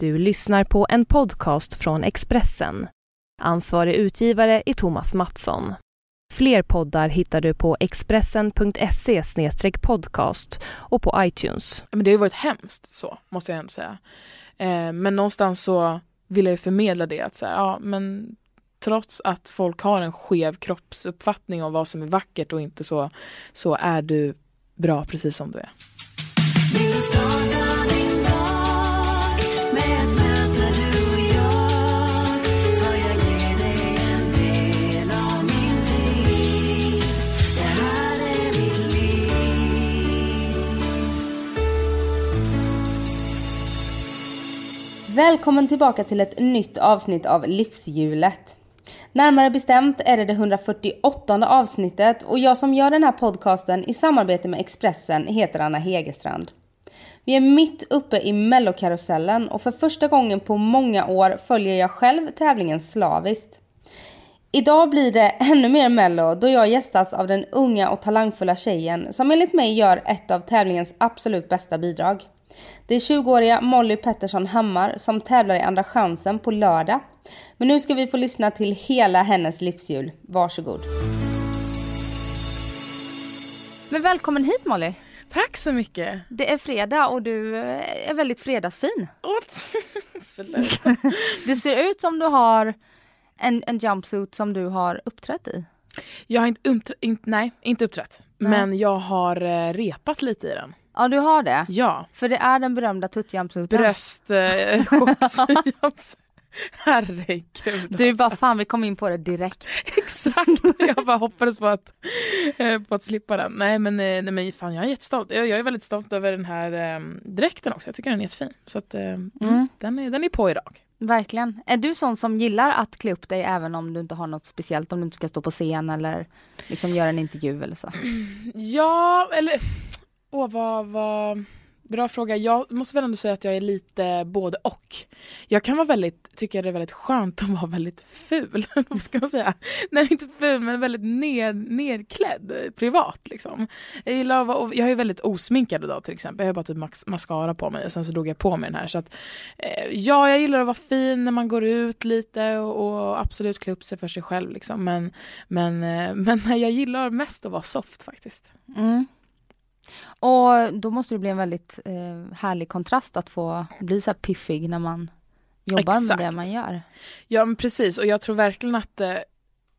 Du lyssnar på en podcast från Expressen. Ansvarig utgivare är Thomas Mattsson. Fler poddar hittar du på expressen.se podcast och på iTunes. Men det har ju varit hemskt så, måste jag ändå säga. Eh, men någonstans så vill jag ju förmedla det att så här, ja men trots att folk har en skev kroppsuppfattning om vad som är vackert och inte så, så är du bra precis som du är. Välkommen tillbaka till ett nytt avsnitt av Livshjulet. Närmare bestämt är det det 148 avsnittet och jag som gör den här podcasten i samarbete med Expressen heter Anna Hegerstrand. Vi är mitt uppe i mellokarusellen och för första gången på många år följer jag själv tävlingen slaviskt. Idag blir det ännu mer mello då jag gästas av den unga och talangfulla tjejen som enligt mig gör ett av tävlingens absolut bästa bidrag. Det är 20-åriga Molly Pettersson Hammar som tävlar i Andra chansen på lördag. Men nu ska vi få lyssna till hela hennes livshjul. Varsågod. Men välkommen hit Molly. Tack så mycket. Det är fredag och du är väldigt fredagsfin. Sluta. Det ser ut som du har en, en jumpsuit som du har uppträtt i. Jag har inte, upptr- inte nej, inte uppträtt. Nej. Men jag har eh, repat lite i den. Ja du har det. Ja. För det är den berömda tuttjumpsuiten. Bröst, eh, shorts. Herregud. Du bara fan vi kom in på det direkt. Exakt. Jag bara hoppades på att, eh, på att slippa den. Nej men, eh, nej, men fan, jag är jättestolt. Jag, jag är väldigt stolt över den här eh, dräkten också. Jag tycker den är jättefin. Så att, eh, mm. den, är, den är på idag. Verkligen. Är du sån som gillar att klä upp dig även om du inte har något speciellt, om du inte ska stå på scen eller liksom göra en intervju eller så? Ja, eller... Åh, vad, vad... Bra fråga. Jag måste väl ändå säga att jag är lite både och. Jag kan vara väldigt, tycker det är väldigt skönt att vara väldigt ful. Vad ska man säga? Nej, inte ful, men väldigt ned, nedklädd privat. Liksom. Jag, gillar att vara, jag är väldigt osminkad idag till exempel. Jag har bara typ max, mascara på mig och sen så drog jag på mig den här. Så att, eh, ja, jag gillar att vara fin när man går ut lite och, och absolut klä upp sig för sig själv. Liksom. Men, men, eh, men jag gillar mest att vara soft faktiskt. Mm. Och då måste det bli en väldigt eh, härlig kontrast att få bli så här piffig när man jobbar Exakt. med det man gör. Ja men precis och jag tror verkligen att eh,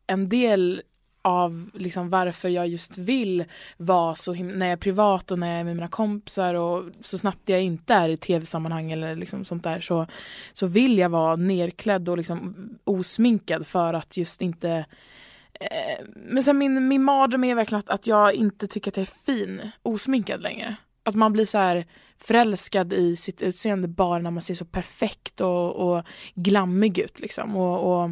en del av liksom varför jag just vill vara så när jag är privat och när jag är med mina kompisar och så snabbt jag inte är i tv-sammanhang eller liksom sånt där så, så vill jag vara nerklädd och liksom osminkad för att just inte men sen min, min mardröm är verkligen att, att jag inte tycker att jag är fin osminkad längre. Att man blir så här förälskad i sitt utseende bara när man ser så perfekt och, och glammig ut liksom. Och, och,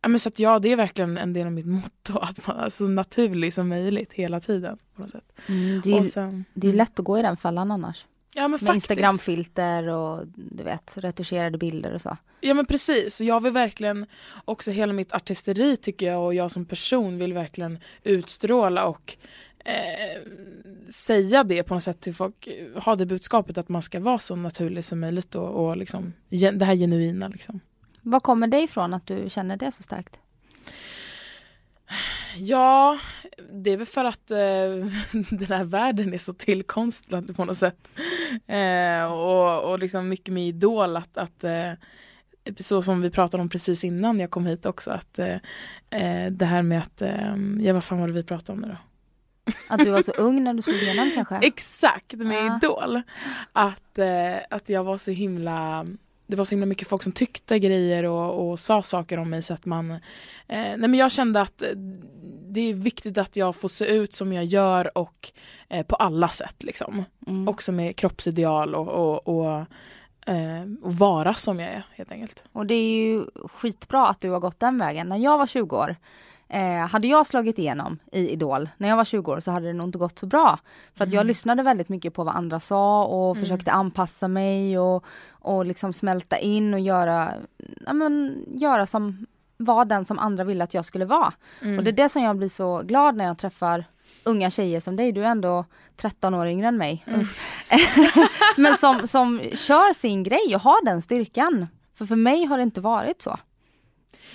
ja, men så att ja, det är verkligen en del av mitt motto att man är så naturlig som möjligt hela tiden. På något sätt. Mm, det, är, ju- sen, det är lätt att gå i den fällan annars. Ja, Med. Instagramfilter och du vet retuscherade bilder och så. Ja men precis, jag vill verkligen också hela mitt artisteri tycker jag och jag som person vill verkligen utstråla och eh, säga det på något sätt till folk, ha det budskapet att man ska vara så naturlig som möjligt och, och liksom, det här genuina liksom. Vad kommer det ifrån att du känner det så starkt? Ja, det är väl för att eh, den här världen är så tillkonstlad på något sätt. Eh, och, och liksom mycket med Idol att, att eh, så som vi pratade om precis innan jag kom hit också att eh, eh, det här med att, eh, ja vad fan var det vi pratade om nu då? Att du var så ung när du slog igenom kanske? Exakt, med Ja. Idol. Att, att jag var så himla det var så himla mycket folk som tyckte grejer och, och sa saker om mig så att man eh, Nej men jag kände att eh, det är viktigt att jag får se ut som jag gör och eh, på alla sätt liksom. Mm. Också med kroppsideal och, och, och, eh, och vara som jag är helt enkelt. Och det är ju skitbra att du har gått den vägen. När jag var 20 år, eh, hade jag slagit igenom i Idol när jag var 20 år så hade det nog inte gått så bra. För att jag lyssnade väldigt mycket på vad andra sa och försökte anpassa mig och, och liksom smälta in och göra, ja, men, göra som, vara den som andra ville att jag skulle vara. Och det är det som jag blir så glad när jag träffar unga tjejer som dig, du är ändå 13 år yngre än mig. Mm. Men som, som kör sin grej och har den styrkan. För för mig har det inte varit så.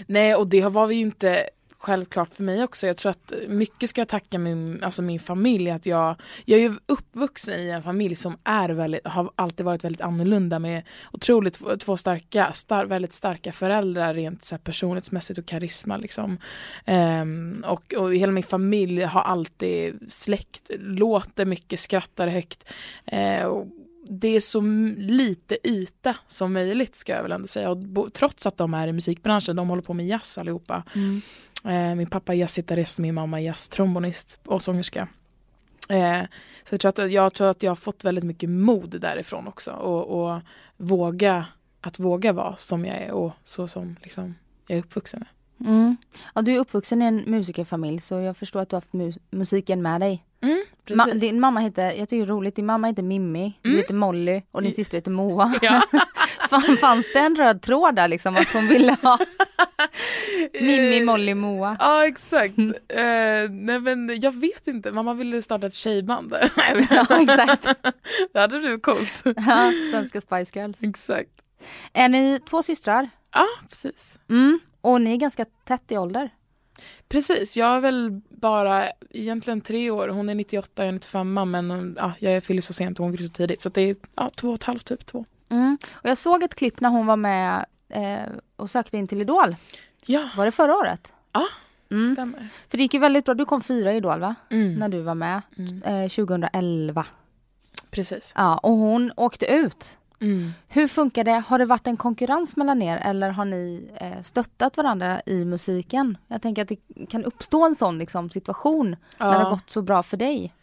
Nej och det var vi ju inte självklart för mig också. Jag tror att mycket ska jag tacka min, alltså min familj. Att jag, jag är ju uppvuxen i en familj som är väldigt, har alltid varit väldigt annorlunda med otroligt två starka, star, väldigt starka föräldrar rent så här, personlighetsmässigt och karisma. Liksom. Um, och, och hela min familj har alltid släkt, låter mycket, skrattar högt. Uh, och, det är så lite yta som möjligt ska jag väl ändå säga. Och trots att de är i musikbranschen, de håller på med jazz allihopa. Mm. Eh, min pappa är jazzgitarrist och min mamma är jazztrombonist och sångerska. Eh, så jag tror, att, jag tror att jag har fått väldigt mycket mod därifrån också och, och våga att våga vara som jag är och så som liksom, jag är uppvuxen med. Mm. Ja, du är uppvuxen i en musikerfamilj så jag förstår att du har haft mu musiken med dig. Mm, Ma din mamma heter, jag tycker det är roligt, din mamma heter Mimmi, mm. du heter Molly och din syster heter Moa. Ja. Fanns det en röd tråd där liksom att hon ville ha Mimmi, eh, Molly, Moa? Ja exakt. uh, nej men jag vet inte, mamma ville starta ett tjejband. ja exakt. det hade du coolt. ja, svenska Spice Girls. Exakt. Är ni två systrar? Ja precis. Mm. Och ni är ganska tätt i ålder? Precis, jag är väl bara egentligen tre år. Hon är 98, jag är 95 men ja, jag fyller så sent och hon fyller så tidigt. Så det är ja, två och ett halvt, typ två. Mm. Och jag såg ett klipp när hon var med eh, och sökte in till Idol. Ja. Var det förra året? Ja, mm. stämmer. För det gick ju väldigt bra. Du kom fyra i Idol va? Mm. När du var med. Mm. Eh, 2011. Precis. Ja, och hon åkte ut. Mm. Hur funkar det? Har det varit en konkurrens mellan er eller har ni eh, stöttat varandra i musiken? Jag tänker att det kan uppstå en sån liksom, situation ja. när det har gått så bra för dig.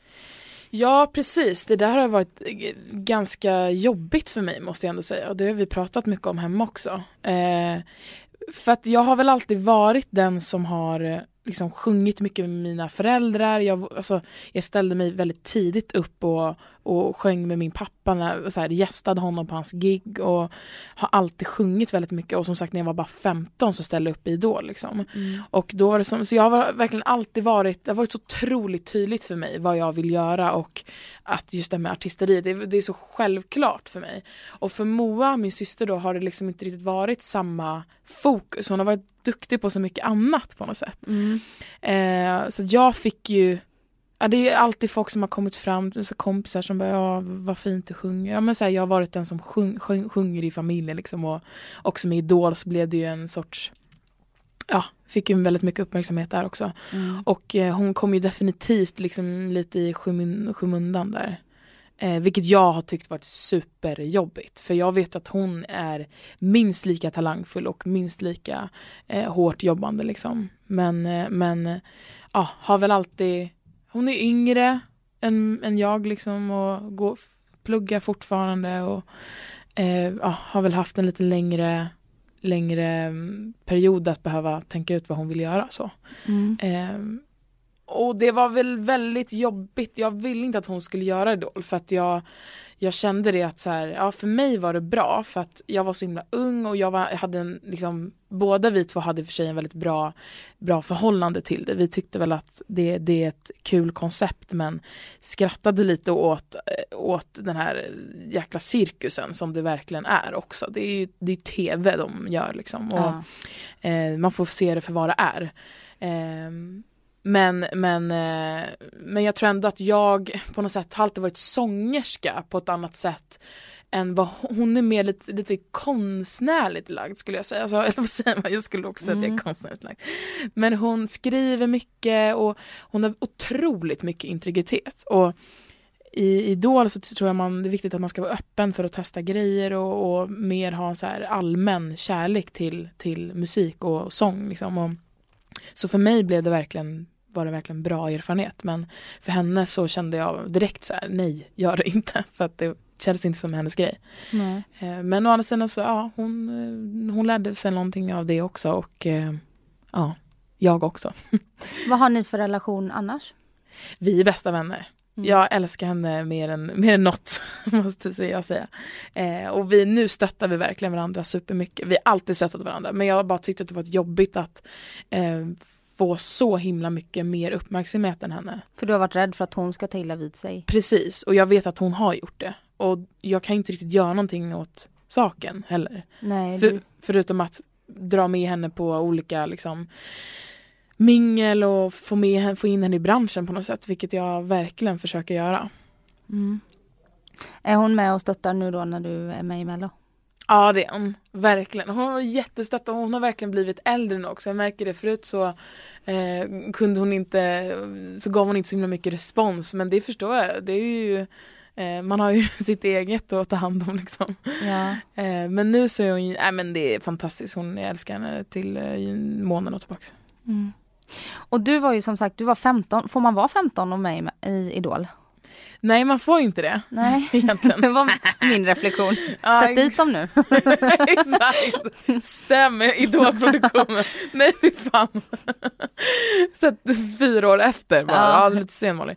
Ja precis, det där har varit ganska jobbigt för mig måste jag ändå säga och det har vi pratat mycket om hemma också. Eh, för att jag har väl alltid varit den som har eh, liksom sjungit mycket med mina föräldrar. Jag, alltså, jag ställde mig väldigt tidigt upp och, och sjöng med min pappa, när, så här, gästade honom på hans gig och har alltid sjungit väldigt mycket. Och som sagt när jag var bara 15 så ställde jag upp i Idol. Liksom. Mm. Och då var det som, så jag har verkligen alltid varit, det har varit så otroligt tydligt för mig vad jag vill göra och att just det med artisteriet, det, det är så självklart för mig. Och för Moa, min syster då, har det liksom inte riktigt varit samma fokus. Hon har varit duktig på så mycket annat på något sätt. Mm. Eh, så jag fick ju Ja, det är alltid folk som har kommit fram, så kompisar som bara ja, vad fint du sjunger. Ja, men så här, jag har varit den som sjung, sjung, sjunger i familjen liksom och också med Idol så blev det ju en sorts Ja, fick ju väldigt mycket uppmärksamhet där också. Mm. Och eh, hon kom ju definitivt liksom lite i skymundan där. Eh, vilket jag har tyckt varit superjobbigt. För jag vet att hon är minst lika talangfull och minst lika eh, hårt jobbande. Liksom. Men, eh, men ja, har väl alltid... Hon är yngre än, än jag liksom och går, pluggar fortfarande. Och eh, ja, har väl haft en lite längre, längre mm, period att behöva tänka ut vad hon vill göra. så. Mm. Eh, och det var väl väldigt jobbigt. Jag ville inte att hon skulle göra Idol för att jag, jag kände det att så här, ja för mig var det bra för att jag var så himla ung och jag, var, jag hade en, liksom, båda vi två hade för sig en väldigt bra, bra förhållande till det. Vi tyckte väl att det, det är ett kul koncept men skrattade lite åt, åt den här jäkla cirkusen som det verkligen är också. Det är ju det är tv de gör liksom och ja. eh, man får se det för vad det är. Eh, men, men, eh, men jag tror ändå att jag på något sätt har alltid varit sångerska på ett annat sätt än vad hon är mer lite, lite konstnärligt lagd skulle jag säga. Alltså, eller vad säger man? Jag skulle också säga mm. att jag är mm. konstnärligt lagd. Men hon skriver mycket och hon har otroligt mycket integritet. Och i Idol så tror jag man, det är viktigt att man ska vara öppen för att testa grejer och, och mer ha en så här allmän kärlek till, till musik och sång. Liksom. Och, så för mig blev det verkligen var det verkligen bra erfarenhet. Men för henne så kände jag direkt så här, nej, gör det inte. För att det kändes inte som hennes grej. Nej. Eh, men å andra sidan så, ja, hon, eh, hon lärde sig någonting av det också och eh, ja, jag också. Vad har ni för relation annars? Vi är bästa vänner. Mm. Jag älskar henne mer än, mer än något, måste jag säga. Eh, och vi, nu stöttar vi verkligen varandra supermycket. Vi har alltid stöttat varandra, men jag har bara tyckt att det var jobbigt att eh, få så himla mycket mer uppmärksamhet än henne. För du har varit rädd för att hon ska ta illa vid sig. Precis, och jag vet att hon har gjort det. Och jag kan inte riktigt göra någonting åt saken heller. Nej, För, du, förutom att dra med henne på olika liksom, mingel och få, med, få in henne i branschen på något sätt, vilket jag verkligen försöker göra. mm. Är hon med och stöttar nu då när du är med i Mello? Ja det är hon, verkligen. Hon har jättestött och hon har verkligen blivit äldre nu också. Jag märker det förut så eh, kunde hon inte, så gav hon inte så himla mycket respons men det förstår jag. Det är ju, eh, man har ju sitt eget att ta hand om liksom. Ja. Eh, men nu så är hon, nej men det är fantastiskt. Hon, jag älskar henne till eh, månen och tillbaka. Mm. Och du var ju som sagt, du var 15, får man vara 15 och med i Idol? Nej man får inte det Nej, egentligen. det var min reflektion. Ja, Sätt dit dem nu. Exakt. Stäm idolproduktionen. Nej fy fan. Så fyra år efter bara. Ja. Ja, lite sen Molly.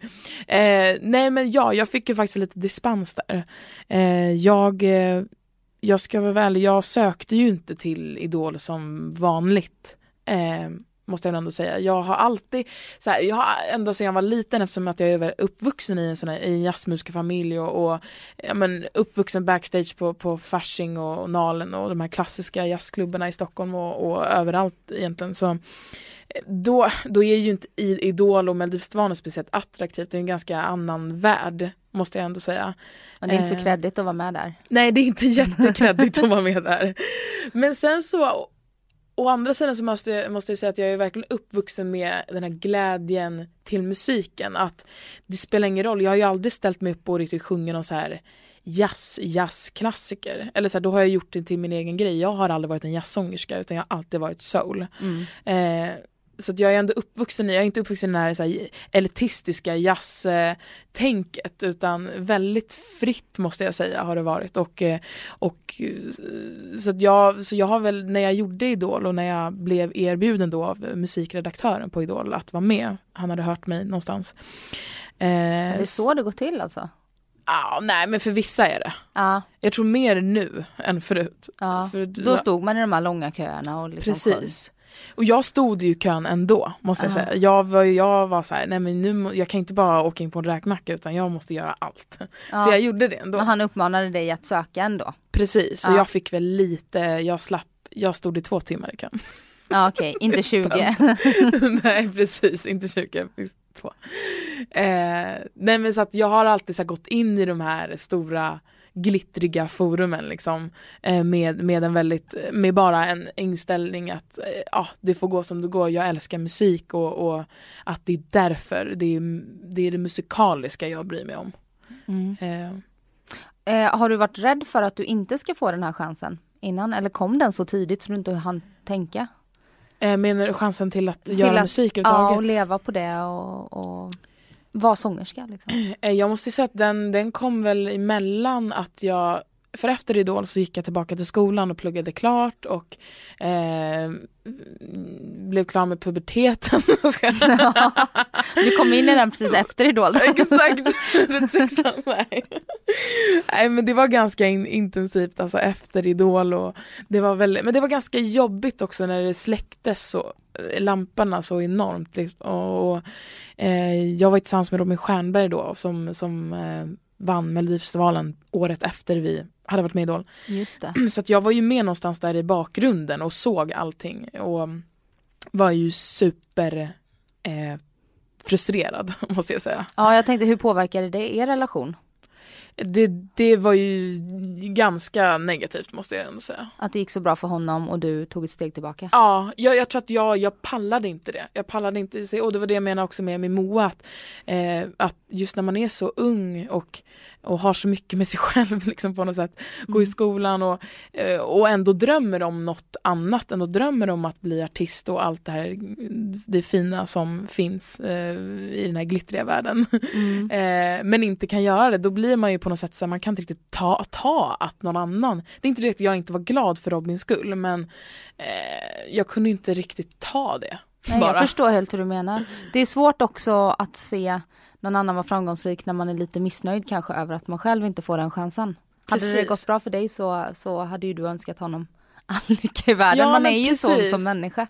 Eh, nej men ja, jag fick ju faktiskt lite dispens där. Eh, jag, eh, jag ska vara väl, jag sökte ju inte till Idol som vanligt. Eh, måste jag ändå säga. Jag har alltid, så här, jag har ända sedan jag var liten eftersom att jag är uppvuxen i en sån här i en jazzmusikerfamilj och, och ja, men, uppvuxen backstage på, på Fasching och, och Nalen och de här klassiska jazzklubbarna i Stockholm och, och överallt egentligen. Så, då, då är ju inte Idol och Melodifestivalen speciellt attraktivt. Det är en ganska annan värld måste jag ändå säga. Men det är inte så Eh. kreddigt att vara med där. Nej, det är inte jättekreddigt att vara med där. Men sen så, å andra sidan så måste, måste jag säga att jag är verkligen uppvuxen med den här glädjen till musiken. Att det spelar ingen roll, jag har ju aldrig ställt mig upp och riktigt sjungit någon så här jazz, jazzklassiker. Eller så här, då har jag gjort det till min egen grej. Jag har aldrig varit en jazzsångerska utan jag har alltid varit soul. Mm. Eh, så jag är ändå uppvuxen i, jag är inte uppvuxen i det här, så här elitistiska jazztänket utan väldigt fritt måste jag säga har det varit. Och, eh, och, eh, så, att jag, så jag har väl, när jag gjorde Idol och när jag blev erbjuden då av musikredaktören på Idol att vara med, han hade hört mig någonstans. Eh, Det är så det går till alltså? Ja, nej men för vissa är det. Ja, Jag tror mer nu än förut. ja. För, Då stod man i de här långa köerna och liksom sjöng. Och jag stod ju i kön ändå, måste jag Ja. säga. Jag var, jag var så här, nej men nu, jag kan inte bara åka in på en räkmacka utan jag måste göra allt. Så jag gjorde det ändå. Men han uppmanade dig att söka ändå? Precis, och Ja. jag fick väl lite, jag slapp, jag stod i två timmar i kön. Ja okej, inte 20. nej precis, inte 20, jag fick två. Eh, nej men så att jag har alltid så gått in i de här stora glittriga forumen liksom eh, med, med en väldigt, med bara en inställning att eh, ja, det får gå som det går, jag älskar musik och, och att det är därför, det är, det är det musikaliska jag bryr mig om. Mm. Eh, Eh, har du varit rädd för att du inte ska få den här chansen innan? Eller kom den så tidigt så du inte hann tänka? eh, menar du chansen till att Till göra att- musik Ja, överhuvudtaget? och leva på det och, och vara sångerska liksom. Eh, jag måste säga att den, den kom väl emellan att jag för efter Idol så gick jag tillbaka till skolan och pluggade klart och eh, blev klar med puberteten. Du kom in i den precis efter Idol. Exakt, runt 16. Nej. Nej men det var ganska in, intensivt alltså efter Idol och det var väl, men det var ganska jobbigt också när det släcktes så eh, lamporna så enormt liksom. och, och eh, jag var tillsammans med Robin Stjernberg då som, som eh, vann Melodifestivalen året efter vi hade varit med i Idol. Just det. Så jag var ju med någonstans där i bakgrunden och såg allting och var ju super eh, frustrerad måste jag säga. Ja, jag tänkte hur påverkade det er relation? Det, det var ju ganska negativt måste jag ändå säga. Att det gick så bra för honom och du tog ett steg tillbaka? Ja, jag, jag tror att jag, jag pallade inte det. Jag pallade inte se, och det var det jag menade också med, med Moa, att, eh, att just när man är så ung och, och har så mycket med sig själv liksom på något sätt, gå i skolan och, eh, och ändå drömmer om något annat, ändå drömmer om att bli artist och allt det här, det fina som finns eh, i den här glittriga världen. Mm. eh, men inte kan göra det, då blir man ju på något sätt så här, man kan inte riktigt ta, ta att någon annan, det är inte det att jag inte var glad för Robins skull men eh, jag kunde inte riktigt ta det. Nej, bara. jag förstår helt hur du menar. Det är svårt också att se någon annan vara framgångsrik när man är lite missnöjd kanske över att man själv inte får den chansen. Hade det Precis. gått bra för dig så, så hade ju du önskat honom all lycka i världen. Ja, man är ju sån precis. som människa.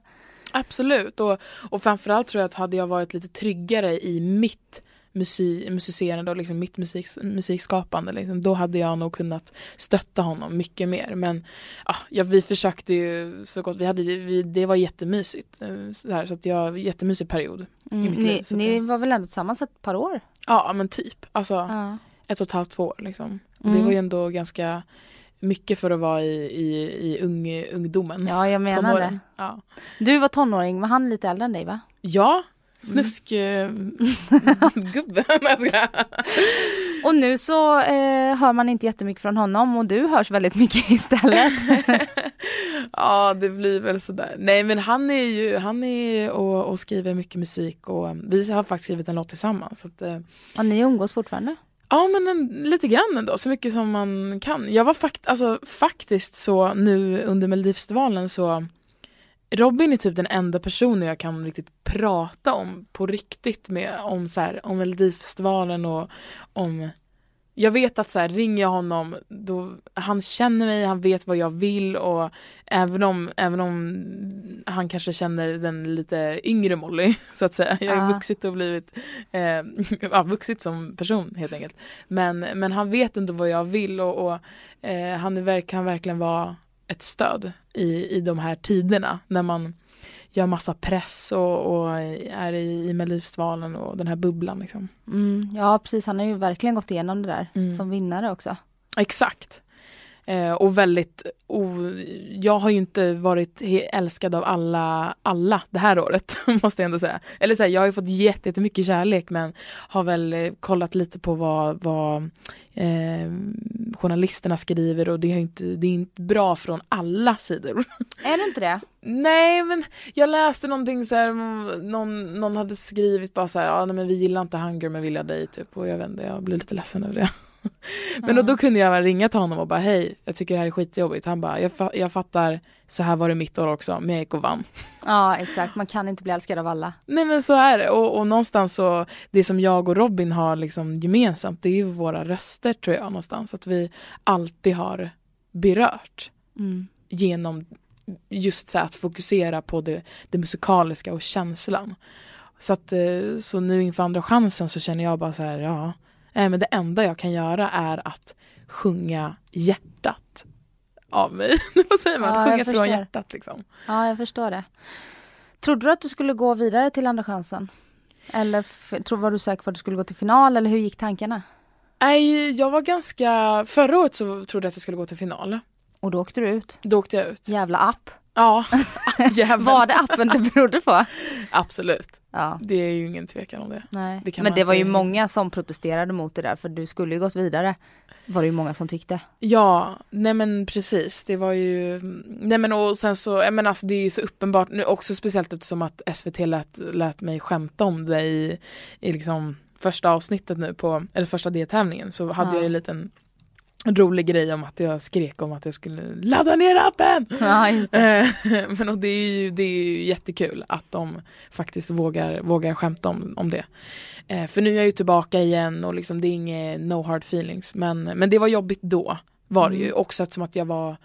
Absolut och, och framförallt tror jag att hade jag varit lite tryggare i mitt musik, musicerande och liksom mitt musik, musikskapande liksom, då hade jag nog kunnat stötta honom mycket mer men ja, vi försökte ju så gott vi hade vi, det var jättemysigt eh, så, här, så att jag jättemysig period mm, i mitt ni, liv. Ni var väl ändå tillsammans ett par år? Ja men typ alltså Ja. ett och ett halvt två år liksom Mm. det var ju ändå ganska mycket för att vara i, i, i ung, ungdomen Ja, jag menar det. Ja. Du var tonåring, men han lite äldre än dig va? Ja, snusk Mm. eh, skojar. Och nu så eh, hör man inte jättemycket från honom och du hörs väldigt mycket istället. ja, det blir väl sådär. Nej, men han är ju, han är och, och skriver mycket musik och eh, vi har faktiskt skrivit en låt tillsammans. Så att, eh, Och ni umgås fortfarande? Ja men en, lite grann ändå, så mycket som man kan. Jag var fakt alltså, faktiskt så nu under Melodifestivalen så Robin är typ den enda personen jag kan riktigt prata om på riktigt med om, så här, om Melodifestivalen och om jag vet att så här, ringer jag honom, då, han känner mig, han vet vad jag vill och även om, även om han kanske känner den lite yngre Molly, så att säga. Jag har Ja. vuxit och blivit, eh, ja, vuxit som person helt enkelt. Men, men han vet inte vad jag vill och, och eh, han är, kan verkligen vara ett stöd i, i de här tiderna när man gör massa press och, och är i, i Melodifestivalen och den här bubblan liksom. Mm, ja precis, han har ju verkligen gått igenom det där Mm. som vinnare också. Exakt. Eh, och väldigt, o, jag har ju inte varit älskad av alla, alla det här året, måste jag ändå säga. Eller så här, jag har ju fått jätte- jättemycket kärlek men har väl eh, kollat lite på vad, vad eh, journalisterna skriver och det är, inte, det är inte bra från alla sidor. Är det inte det? Nej men jag läste någonting så här, någon, någon hade skrivit bara så här, ja nej, men vi gillar inte Hunger men vill jag dig typ och jag vet inte, jag blev lite ledsen över det. men då, då kunde jag ringa till honom och bara hej, jag tycker det här är skitjobbigt. Han bara, jag, fa- jag fattar, så här var det mitt år också, men jag gick och vann. Ja exakt, man kan inte bli älskad av alla. Nej men så är det och, och någonstans så, det som jag och Robin har liksom gemensamt, det är ju våra röster tror jag någonstans, att vi alltid har berört Mm. genom just så här att fokusera på det, det musikaliska och känslan. Så att eh, så nu inför andra chansen så känner jag bara så här, ja, men det enda jag kan göra är att sjunga hjärtat av mig. Vad säger man? Ja, sjunga från hjärtat liksom. Ja jag förstår det. Trodde du att du skulle gå vidare till andra chansen? Eller var du säker på att du skulle gå till final eller hur gick tankarna? Nej, jag var ganska, förra året så trodde jag att jag skulle gå till final. Och då åkte du ut. Då åkte jag ut. Jävla app. Ja, jävlar. Var det appen det berodde på? Absolut. Ja. Det är ju ingen tvekan om det. Nej. Det Men det var ju inte- många som protesterade mot det där för du skulle ju gått vidare. Var det ju många som tyckte. Ja, nej men precis. Det var ju, nej men och sen så, jag menar alltså det är ju så uppenbart, nu också speciellt eftersom att SVT lät, lät mig skämta om det i, i liksom första avsnittet nu på, eller första deltävlingen så hade Ja. jag ju en liten rolig grej om att jag skrek om att jag skulle ladda ner appen. Ja. Eh, men och det är ju, det är ju jättekul att de faktiskt vågar, vågar skämta om, om det. Eh, för nu är jag ju tillbaka igen och liksom det är inget no hard feelings. Men, men det var jobbigt då var det ju. Mm. Också eftersom att jag var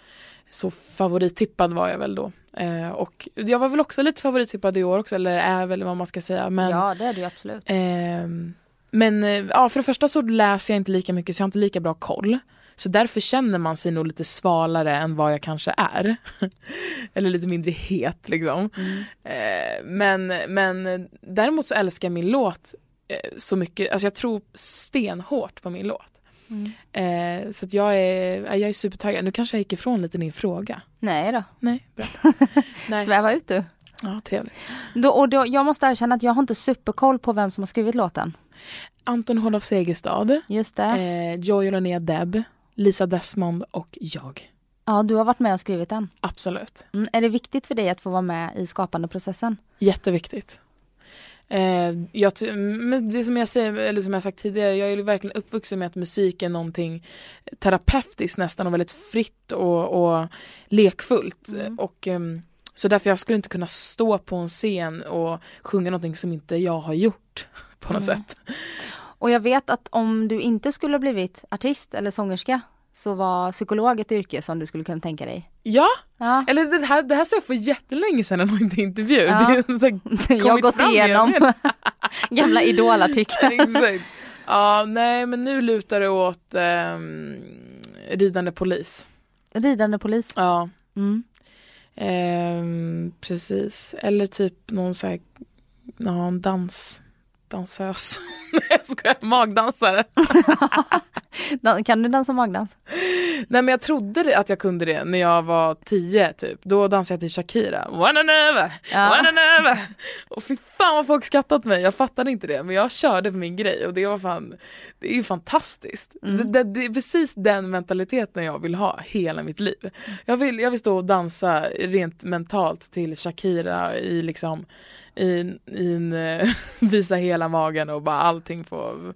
så favorittippad var jag väl då. Eh, och jag var väl också lite favorittippad i år också, eller är väl vad man ska säga. Men, Ja det är ju absolut. Ehm, men eh, ja, för det första så läser jag inte lika mycket så jag har inte lika bra koll. Så därför känner man sig nog lite svalare än vad jag kanske är. Eller lite mindre het liksom. Mm. Eh, men, men däremot så älskar jag min låt eh, så mycket. Alltså jag tror stenhårt på min låt. Mm. Eh, så jag är, jag är supertaggad. Nu kanske jag gick ifrån lite din fråga. Nej då, Nej, berätta. Nej. sväva ut du. Ja, trevligt. Då, och då, jag måste erkänna att jag har inte superkoll på vem som har skrivit låten. Anton Hård Segerstad, Just det. eh, Joy och Linnea Deb, Lisa Desmond och jag. Ja, du har varit med och skrivit den. Absolut. Mm. Är det viktigt för dig att få vara med i skapandeprocessen? Jätteviktigt. Eh, jag, men det som jag säger, eller som jag sagt tidigare, jag är verkligen uppvuxen med att musik är någonting terapeutiskt nästan och väldigt fritt och, och lekfullt. Mm. Och, ehm, så därför jag skulle inte kunna stå på en scen och sjunga någonting som inte jag har gjort på något Mm. sätt. Och jag vet att om du inte skulle blivit artist eller sångerska så var psykolog ett yrke som du skulle kunna tänka dig? Ja, Ja, eller det här, det här sa jag för jättelänge sedan i någon intervju. Ja. Jag har gått igenom gamla idolartiklar. Exakt. Ja, nej men nu lutar det åt ehm, ridande polis. Ridande polis. Ja, Mm. ehm, precis. Eller typ någon så här, ja, dans, dansös. jag skojar, magdansare. Dan- Kan du dansa magdans? Nej men jag trodde att jag kunde det när jag var tio typ. Då dansade jag till Shakira. One and over, Ja. one and over. Och fy fan vad folk skrattat mig. Jag fattade inte det men jag körde för min grej och det var fan, det är ju fantastiskt. Mm. Det, det, det är precis den mentaliteten jag vill ha hela mitt liv. Jag vill, jag vill stå och dansa rent mentalt till Shakira i liksom i, i eh, visa hela magen och bara allting får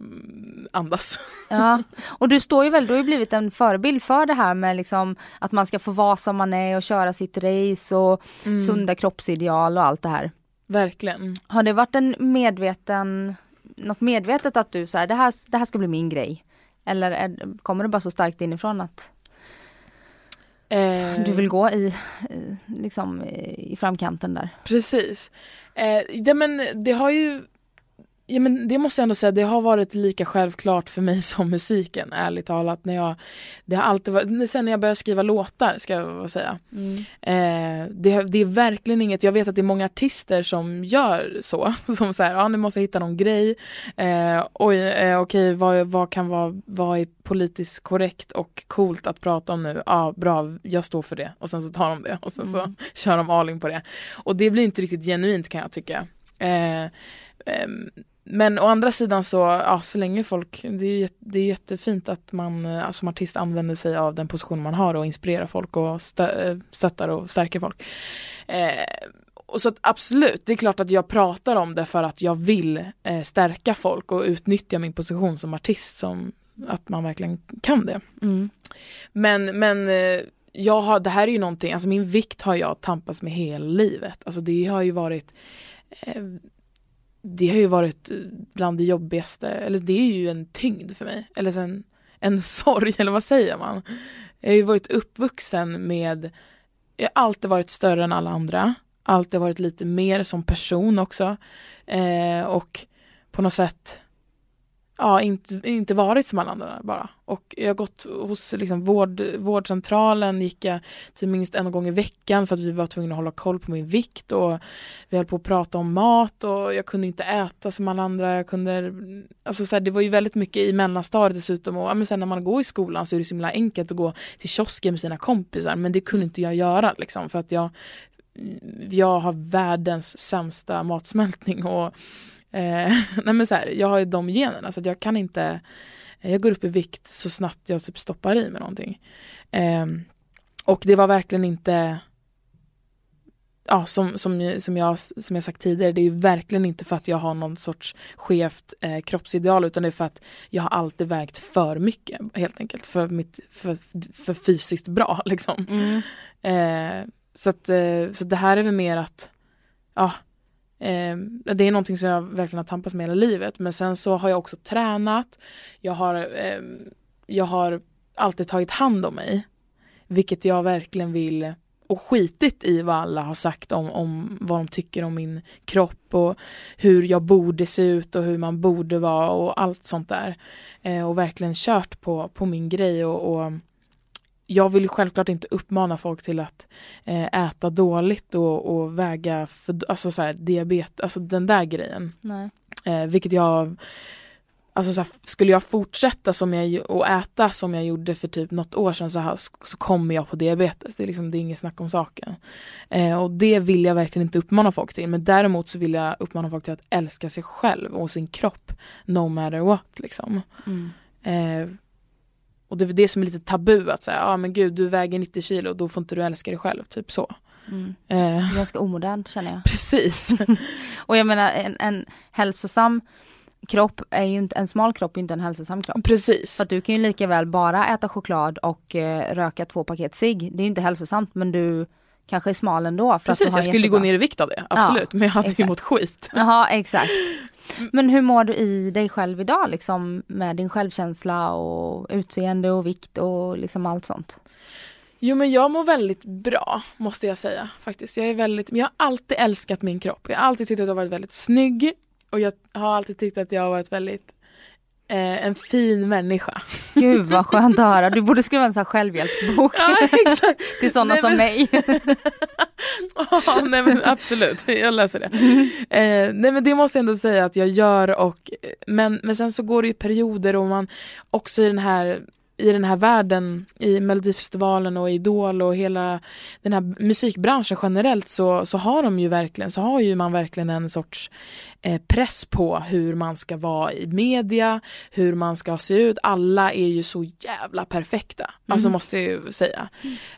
mm, andas. Ja, och du står ju väl, du har ju blivit en förebild för det här med liksom att man ska få vara som man är och köra sitt race och Mm. sunda kroppsideal och allt det här. Verkligen. Har det varit en medveten, något medvetet att du så här, det här, det här ska bli min grej? Eller är, kommer det bara så starkt inifrån att du vill gå i, eh, liksom, i framkanten där? Precis. Eh, ja, men det har ju Ja, men det måste jag ändå säga, det har varit lika självklart för mig som musiken, ärligt talat. När jag, det har alltid varit, sen när jag började skriva låtar, ska jag säga. Eh, det, det är verkligen inget, jag vet att det är många artister som gör så. Som säger, ja nu måste jag hitta någon grej. Eh, oj, eh, okej, vad, vad kan vara, vad är politiskt korrekt och coolt att prata om nu? Ja, bra, jag står för det. Och sen så tar de det och sen så Mm. kör de all in på det. Och det blir inte riktigt genuint kan jag tycka. Eh, ehm, men å andra sidan så, ja så länge folk, det är, det är jättefint att man eh, som artist använder sig av den position man har och inspirerar folk och stö, eh, stöttar och stärker folk. Eh, och så att absolut, det är klart att jag pratar om det för att jag vill eh, stärka folk och utnyttja min position som artist som att man verkligen kan det. Mm. Men, men eh, jag har, det här är ju någonting, alltså min vikt har jag tampats med hela livet. Alltså det har ju varit eh, det har ju varit bland det jobbigaste, eller det är ju en tyngd för mig. Eller en, en sorg, eller vad säger man? Jag har ju varit uppvuxen med, jag har alltid varit större än alla andra. Alltid varit lite mer som person också. Eh, och på något sätt ja, inte, inte varit som alla andra bara. Och jag har gått hos liksom, vård, vårdcentralen, gick jag typ minst en gång i veckan för att vi var tvungna att hålla koll på min vikt och vi höll på att prata om mat och jag kunde inte äta som alla andra. Jag kunde, alltså så här, det var ju väldigt mycket i mellanstadiet dessutom och ja, men sen när man går i skolan så är det så himla enkelt att gå till kiosken med sina kompisar men det kunde inte jag göra liksom för att jag jag har världens sämsta matsmältning och eh, nej men så här, jag har ju de generna så jag kan inte jag går upp i vikt så snabbt jag typ stoppar i med någonting. Eh, och det var verkligen inte Ja, som, som, som, jag, som jag sagt tidigare, det är ju verkligen inte för att jag har någon sorts skevt eh, kroppsideal utan det är för att jag har alltid vägt för mycket helt enkelt för, mitt, för, för fysiskt bra liksom. Mm. Eh, så, att, eh, så det här är väl mer att ja, eh, det är någonting som jag verkligen har tampats med hela livet. Men sen så har jag också tränat. Jag har, eh, jag har alltid tagit hand om mig. Vilket jag verkligen vill och skitit i vad alla har sagt om, om vad de tycker om min kropp och hur jag borde se ut och hur man borde vara och allt sånt där. Eh, och verkligen kört på, på min grej och, och jag vill självklart inte uppmana folk till att eh, äta dåligt och, och väga för, alltså så här, diabetes, alltså den där grejen. Nej. Eh, vilket jag, alltså så här, skulle jag fortsätta som jag, och äta som jag gjorde för typ något år sedan så, här, så kommer jag på diabetes. Det är liksom, det är inget snack om saken. Eh, och det vill jag verkligen inte uppmana folk till. Men däremot så vill jag uppmana folk till att älska sig själv och sin kropp no matter what liksom. Mm. Eh, och det är det som är lite tabu att säga, ja ah, men gud du väger 90 kilo då får inte du älska dig själv, typ så. Mm. Eh, Ganska omodernt känner jag. precis. Och jag menar en, en hälsosam kropp är ju inte, en smal kropp är ju inte en hälsosam kropp. precis. Så att du kan ju lika väl bara äta choklad och eh, röka två paket cigg. Det är ju inte hälsosamt men du kanske är smal ändå. För att Precis, har jag skulle jättebra- gå ner i vikt av det, absolut. men jag hade ju mått skit. Jaha exakt. Men hur mår du i dig själv idag liksom med din självkänsla och utseende och vikt och liksom allt sånt? Jo men jag mår väldigt bra måste jag säga faktiskt. Jag är väldigt, jag har alltid älskat min kropp. Jag har alltid tyckt att jag har varit väldigt snygg och jag har alltid tyckt att jag har varit väldigt eh, en fin människa. Gud vad skönt att höra. Du borde skriva en sån här självhjälpsbok. Ja. Till sådana Nej, som men- mig. Ja, nej men absolut, jag läser det. Eh, nej men det måste jag ändå säga att jag gör och men, men sen så går det ju perioder och man också i den här i den här världen, i Melodifestivalen och Idol och hela den här musikbranschen generellt så, så har de ju verkligen, så har ju man verkligen en sorts press på hur man ska vara i media, hur man ska se ut. Alla är ju så jävla perfekta, alltså måste jag ju säga.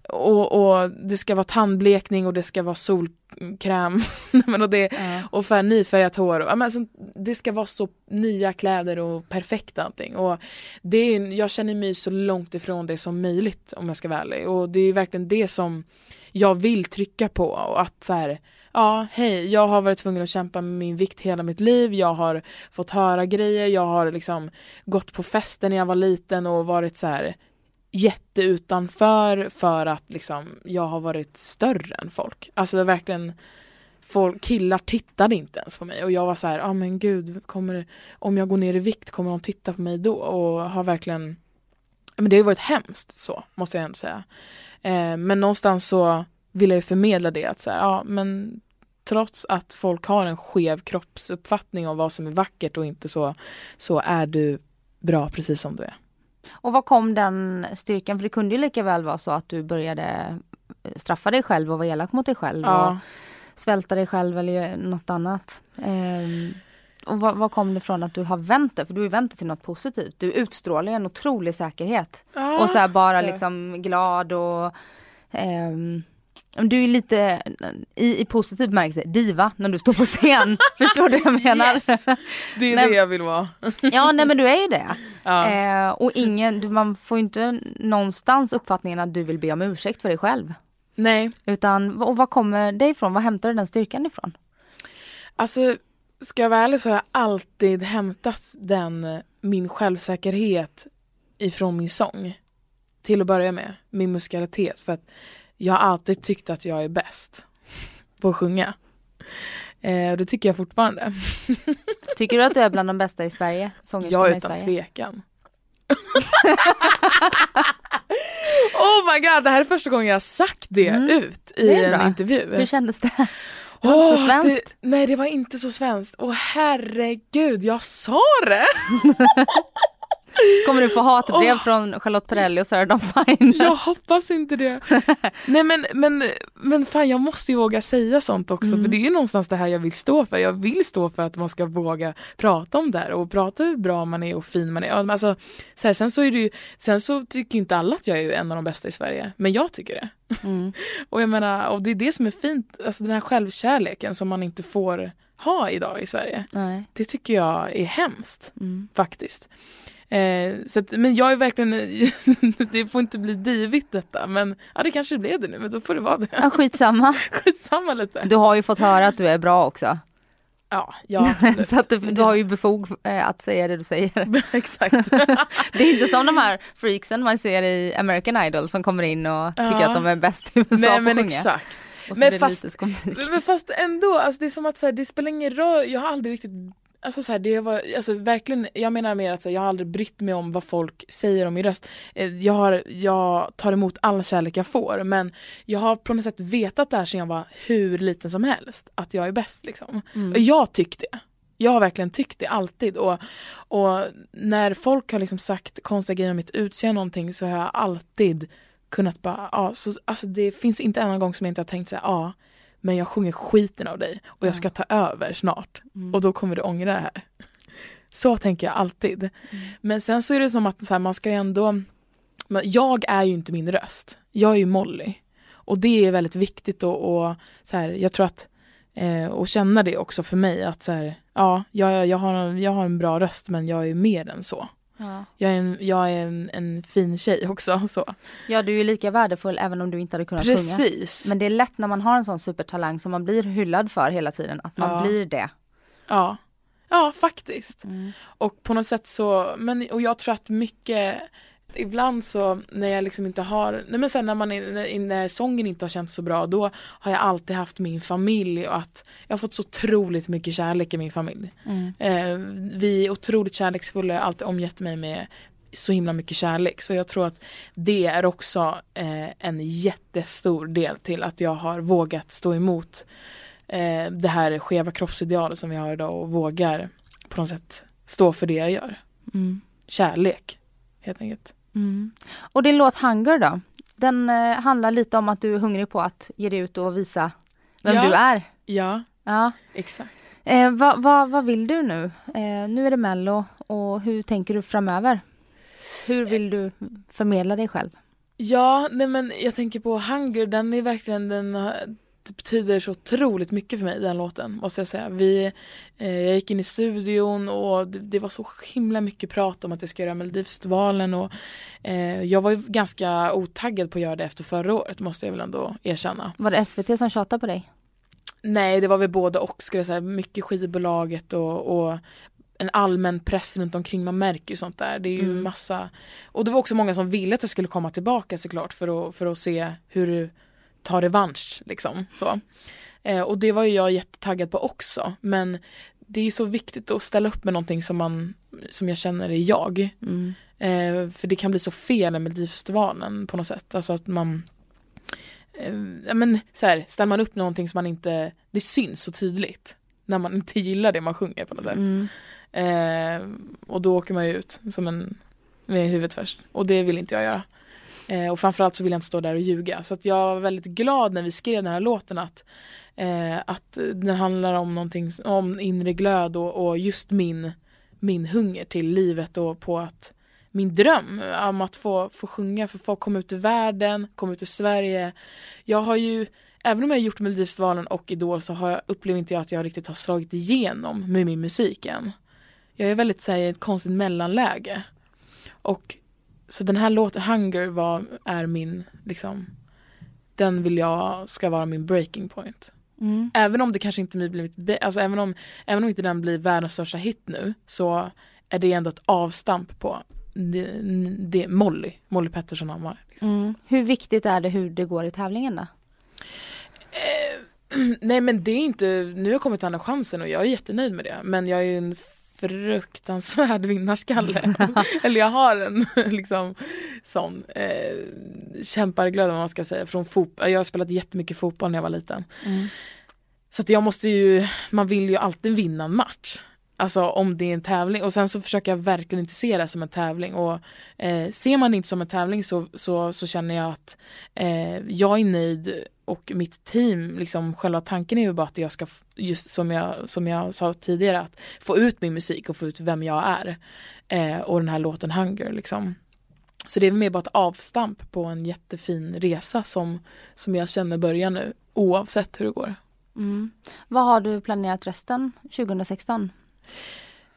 Och, och det ska vara tandblekning och det ska vara solkräm och, det, och för nyfärgat hår. Och, alltså, det ska vara så nya kläder och perfekt allting. Och det är, jag känner mig så långt ifrån det som möjligt om jag ska vara ärlig. Och det är verkligen det som jag vill trycka på. Och att så här, ja hej, jag har varit tvungen att kämpa med min vikt hela mitt liv. Jag har fått höra grejer. Jag har liksom gått på fester när jag var liten och varit så här jätteutanför för att liksom jag har varit större än folk. Alltså det är verkligen folk, killar tittade inte ens på mig och jag var så här, ja ah, men gud, kommer, om jag går ner i vikt kommer de titta på mig då? Och har verkligen, men det har ju varit hemskt så, måste jag ändå säga. Eh, men någonstans så vill jag ju förmedla det att så här, ja men trots att folk har en skev kroppsuppfattning om vad som är vackert och inte så, så är du bra precis som du är. Och var kom den styrkan? För det kunde ju lika väl vara så att du började straffa dig själv och vara elak mot dig själv Ja. och svälta dig själv eller något annat. Ehm, och vad, vad kom det från att du har vänt det? För du har vänt det till något positivt. Du utstrålar en otrolig säkerhet. Ja, och så bara så. liksom glad och ehm, du är lite i, i positiv bemärkelse diva när du står på scen. Förstår du vad jag menar? Yes! Det är Nej. det jag vill vara. Ja nej men du är ju det. Ja. Eh, och ingen, du, man får ju inte någonstans uppfattningen att du vill be om ursäkt för dig själv. Nej, Utan, och vad kommer det ifrån? Vad hämtar du den styrkan ifrån? alltså ska jag vara ärlig så har jag alltid hämtat den, min självsäkerhet ifrån min sång. Till att börja med, min musikalitet. För att jag har alltid tyckt att jag är bäst på att sjunga. Eh, och det tycker jag fortfarande. Tycker du att du är bland de bästa i Sverige? Ja, utan Sverige? tvekan. oh my god, det här är första gången jag har sagt det Mm. ut i Det en intervju. Hur kändes det? Det var inte så svenskt. Det, nej, det var inte så svenskt. Åh herregud, jag sa det! Kommer du få hatbrev Åh. från Charlotte Perrelli och Sarah Dawn Fine? Jag hoppas inte det. Nej men, men, men fan jag måste ju våga säga sånt också Mm. för det är ju någonstans det här jag vill stå för. Jag vill stå för att man ska våga prata om det här och prata hur bra man är och fin man är. Alltså, så här, sen, så är det ju, sen så tycker inte alla att jag är en av de bästa i Sverige, men jag tycker det. Mm. Och jag menar, och det är det som är fint, alltså den här självkärleken som man inte får ha idag i Sverige. Nej. Det tycker jag är hemskt Mm. faktiskt. Eh, så att, men jag är verkligen, det får inte bli divigt detta men ja det kanske blev det nu men då får det vara det. Ja, skitsamma. Skitsamma lite. Du har ju fått höra att du är bra också. Ja, ja absolut. Så att du, du har ju befog eh, att säga det du säger. Exakt. Det är inte som de här freaksen man ser i American Idol som kommer in och tycker Ja. att de är bäst i USA Nej på men sjunga. exakt. Men fast-. Men fast ändå, alltså det är som att så här, det spelar ingen roll, jag har aldrig riktigt Alltså så här, det var, alltså verkligen, jag menar mer att så här, jag har aldrig brytt mig om vad folk säger om min röst. Eh, Jag, har, jag tar emot all kärlek jag får men jag har på något sätt vetat det här sedan jag var hur liten som helst. Att jag är bäst liksom. Och jag tyckte det. Jag har verkligen tyckt det alltid. Och, och när folk har liksom sagt konstiga grejer om mitt utseende någonting så har jag alltid kunnat bara, ja, så, alltså det finns inte en gång som jag inte har tänkt så här, ja, men jag sjunger skiten av dig och jag ska ta över snart och då kommer du ångra det här. Så tänker jag alltid. Men sen så är det som att här, man ska ju ändå, jag är ju inte min röst, jag är ju Molly. Och det är väldigt viktigt och, och så här, jag tror att eh, och känna det också för mig att så här, ja, jag, jag, har, en- jag har en bra röst men jag är mer än så. Ja. Jag är en, jag är en, en fin tjej också. Så. ja, du är ju lika värdefull även om du inte hade kunnat sjunga. Precis. Men det är lätt när man har en sån supertalang som man blir hyllad för hela tiden, att man Ja. blir det. Ja. Ja, faktiskt. Mm. Och på något sätt så, men, och jag tror att mycket Ibland så när jag liksom inte har, nej men sen när, man, när, när sången inte har känts så bra då har jag alltid haft min familj och att jag har fått så otroligt mycket kärlek i min familj. Mm. Eh, vi är otroligt kärleksfulla, jag har alltid omgett mig med så himla mycket kärlek så jag tror att det är också eh, en jättestor del till att jag har vågat stå emot eh, det här skeva kroppsidealet som vi har idag och vågar på något sätt stå för det jag gör. Mm. Kärlek helt enkelt. Mm. Och din låt Hunger då? Den eh, handlar lite om att du är hungrig på att ge dig ut och visa vem Ja. du är. Ja, Ja. exakt. Eh, vad, vad, vad vill du nu? Eh, nu är det Mello och hur tänker du framöver? Hur vill du förmedla dig själv? Ja, nej men jag tänker på Hunger, den är verkligen, den det betyder så otroligt mycket för mig den låten måste jag säga. Vi, eh, jag gick in i studion och det, det var så himla mycket prat om att jag ska göra Melodifestivalen och eh, jag var ju ganska otaggad på att göra det efter förra året måste jag väl ändå erkänna. Var det SVT som tjatade på dig? Nej, det var väl både och skulle jag säga. Mycket skivbolaget och, och en allmän press runt omkring. Man märker ju sånt där. Det är ju Mm. massa. Och det var också många som ville att jag skulle komma tillbaka såklart för att, för att se hur tar revansch liksom. Så. Eh, och det var ju jag jättetaggad på också. Men det är så viktigt att ställa upp med någonting som man som jag känner är jag. Mm. Eh, för det kan bli så fel med Melodifestivalen på något sätt. Alltså att man eh, men så här, ställer man upp någonting som man inte, det syns så tydligt när man inte gillar det man sjunger på något sätt. Mm. Eh, och då åker man ju ut som en, med huvudet först. Och det vill inte jag göra. Eh, och framförallt så vill jag inte stå där och ljuga. Så att jag var väldigt glad när vi skrev den här låten att, eh, att den handlar om någonting, om inre glöd och, och just min, min hunger till livet och på att min dröm eh, om att få, få sjunga för folk, komma ut i världen, komma ut i Sverige. Jag har ju, även om jag har gjort Melodifestivalen och Idol så har jag, upplever inte jag att jag riktigt har slagit igenom med min musik än. Jag är väldigt så här, i ett konstigt mellanläge. Och så den här låten, Hunger, var, är min, liksom, den vill jag ska vara min breaking point. Mm. Även om det kanske inte blivit, alltså även om, även om inte den blir världens största hit nu så är det ändå ett avstamp på det, det Molly, Molly Pettersson Hammar. Liksom. Mm. Hur viktigt är det hur det går i tävlingen då? Nej men det är inte, nu har jag kommit till andra chansen och jag är jättenöjd med det. Men jag är ju en fruktansvärd vinnarskalle. Eller jag har en liksom sån eh, kämparglöd om man ska säga från fotboll. Jag har spelat jättemycket fotboll när jag var liten. Mm. Så att jag måste ju, man vill ju alltid vinna en match. Alltså om det är en tävling och sen så försöker jag verkligen inte se det som en tävling och eh, ser man det inte som en tävling så, så, så känner jag att eh, jag är nöjd och mitt team, liksom själva tanken är ju bara att jag ska, just som jag, som jag sa tidigare, att få ut min musik och få ut vem jag är. Eh, och den här låten Hunger liksom. Så det är mer bara ett avstamp på en jättefin resa som, som jag känner börjar nu, oavsett hur det går. Mm. Vad har du planerat resten 2016?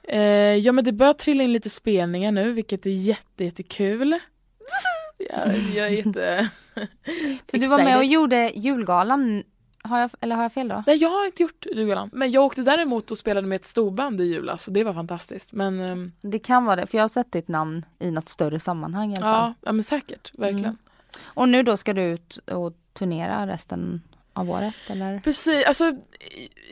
Eh, ja men det börjar trilla in lite spelningar nu vilket är jätte, jättekul. jag, jag är jätte... För du var med och gjorde julgalan, har jag, eller har jag fel då? Nej jag har inte gjort julgalan. Men jag åkte däremot och spelade med ett storband i julas så det var fantastiskt. Men ehm, Det kan vara det, för jag har sett ditt namn i något större sammanhang i alla fall. ja, ja men säkert, verkligen. Mm. Och nu då ska du ut och turnera resten av året eller? Precis, alltså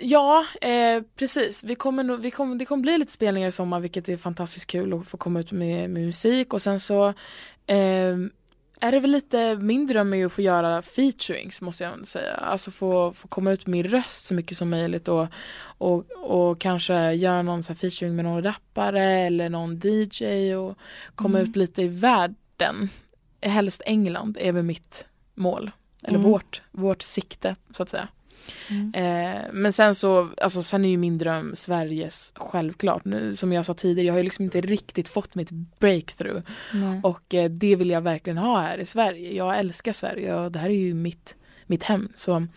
ja, eh, precis. Vi kommer vi kommer, det kommer bli lite spelningar i sommar vilket är fantastiskt kul att få komma ut med, med musik och sen så eh, är det väl lite, min dröm är ju att få göra featurings måste jag ändå säga. Alltså få, få komma ut med min röst så mycket som möjligt och, och, och kanske göra någon så här featuring med någon rappare eller någon DJ och komma Mm. ut lite i världen. Helst England är väl mitt mål. Eller Mm. vårt, vårt sikte så att säga. Mm. Eh, men sen så, alltså sen är ju min dröm Sveriges självklart. Nu, som jag sa tidigare, jag har ju liksom inte riktigt fått mitt breakthrough. Nej. Och eh, det vill jag verkligen ha här i Sverige. Jag älskar Sverige och det här är ju mitt, mitt hem. Så,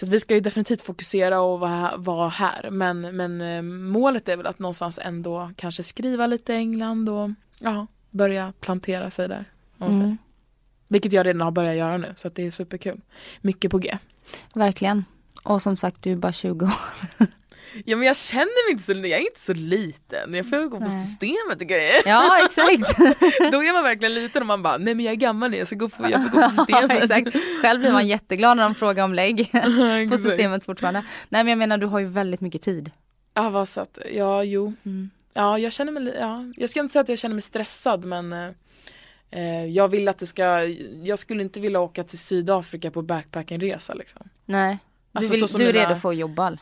så vi ska ju definitivt fokusera och vara, vara här. Men, men eh, målet är väl att någonstans ändå kanske skriva lite i England och ja, börja plantera sig där. om man säger. Vilket jag redan har börjat göra nu så att det är superkul. Mycket på G. Verkligen. Och som sagt, du är bara 20 år. Ja men jag känner mig inte så, jag är inte så liten. Jag får gå på Nej. systemet och grejer. Ja exakt. Då är man verkligen liten och man bara, nej men jag är gammal nu, jag ska gå på, jag får gå på ja, systemet. exakt. Själv blir man jätteglad när de frågar om lägg på systemet fortfarande. Nej men jag menar du har ju väldigt mycket tid. Ja vad så att, ja jo. Mm. Ja jag känner mig, ja, jag ska inte säga att jag känner mig stressad men eh, jag vill att det ska, jag skulle inte vilja åka till Sydafrika på backpackingresa liksom. Nej. Du, Alltså, vill, du är mina- redo för att jobba?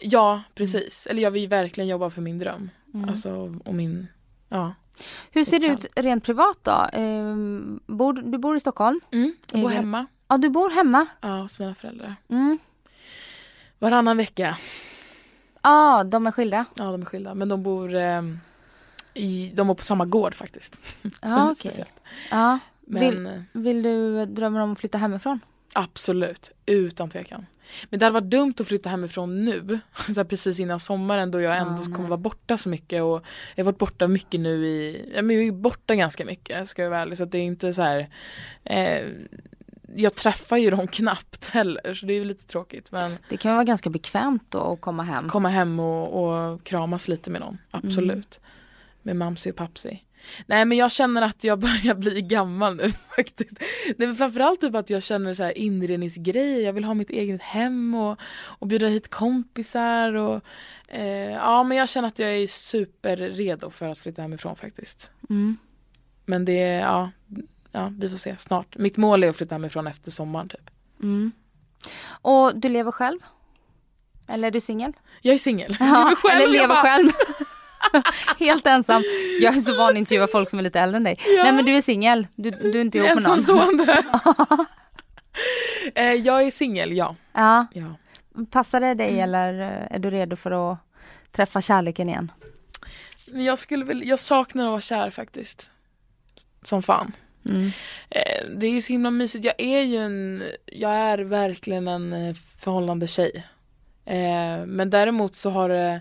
Ja precis, eller jag vill verkligen jobba för min dröm. Mm. Alltså och min, ja. Hur ser det ut rent privat då? Ehm, bor, du bor i Stockholm? Mm, jag bor hemma, Ja du bor hemma? ja hos mina föräldrar. Mm. Varannan vecka. Ja de är skilda? Ja de är skilda men de bor eh, i, de bor på samma gård faktiskt. Är Ja, okej. speciellt. Ja. Men Vill, eh, vill du drömma om att flytta hemifrån? absolut, utan tvekan. Men det hade varit dumt att flytta hemifrån nu, så precis innan sommaren då jag Ja, ändå nej. kommer vara borta så mycket och jag har varit borta mycket nu i, ja, jag är borta ganska mycket ska jag vara ärlig så att det är inte så här eh, jag träffar ju dem knappt heller så det är ju lite tråkigt men Det kan vara ganska bekvämt då att komma hem. komma hem och, och kramas lite med någon, absolut. Mm. Med mamsi och papsi. Nej men jag känner att jag börjar bli gammal nu faktiskt. Nej, men framförallt typ att jag känner så här inredningsgrejer, jag vill ha mitt eget hem och, och bjuda hit kompisar och eh, ja men jag känner att jag är superredo för att flytta hemifrån faktiskt. Mm. Men det är, ja, ja vi får se snart. Mitt mål är att flytta hemifrån efter sommaren typ. Mm. Och du lever själv? Eller är du singel? Jag är singel. Ja, lever själv, eller lever bara- själg. Helt ensam. Jag är så van att intervjua folk som är lite äldre än dig. Ja. Nej men du är singel. Du, du är inte ihop med någon. Ensamstående. eh, jag är singel, ja. Ja. ja. Passar det dig eller eh, är du redo för att träffa kärleken igen? Jag skulle väl, jag saknar att vara kär faktiskt. Som fan. Mm. Eh, det är ju så himla mysigt. Jag är ju en, jag är verkligen en förhållande tjej. Men däremot så har det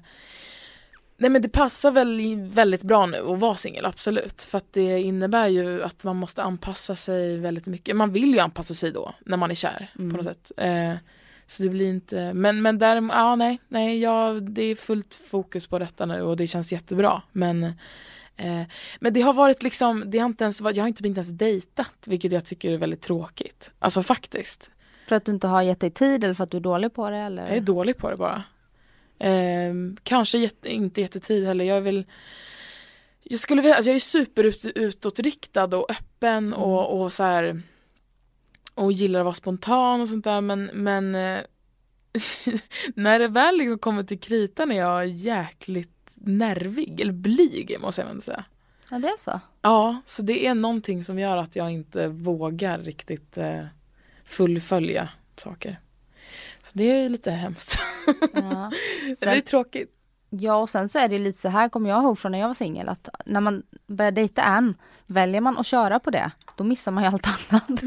Nej men det passar väl väldigt bra nu att vara singel, absolut. För att det innebär ju att man måste anpassa sig väldigt mycket. Man vill ju anpassa sig då, när man är kär Mm. på något sätt. Eh, så det blir inte, men, men däremot, ja nej, nej jag, det är fullt fokus på detta nu och det känns jättebra. Men, eh, men det har varit liksom, det har inte ens, jag har inte, inte ens dejtat, vilket jag tycker är väldigt tråkigt. Alltså faktiskt. För att du inte har gett dig tid eller för att du är dålig på det eller? Jag är dålig på det bara. Eh, kanske jätte, inte jättetid heller. Jag vill jag skulle vilja, alltså jag är superut, utåtriktad och öppen och, och så här och gillar att vara spontan och sånt där men, men eh, när det väl liksom kommer till kritan är jag jäkligt nervig eller blyg måste jag säga. Ja det är så. Ja, så det är någonting som gör att jag inte vågar riktigt eh, fullfölja saker. Så det är lite hemskt. Ja. det är Sen, tråkigt. ja och sen så är det lite så här kommer jag ihåg från när jag var singel att när man börjar dejta en väljer man att köra på det då missar man ju allt annat.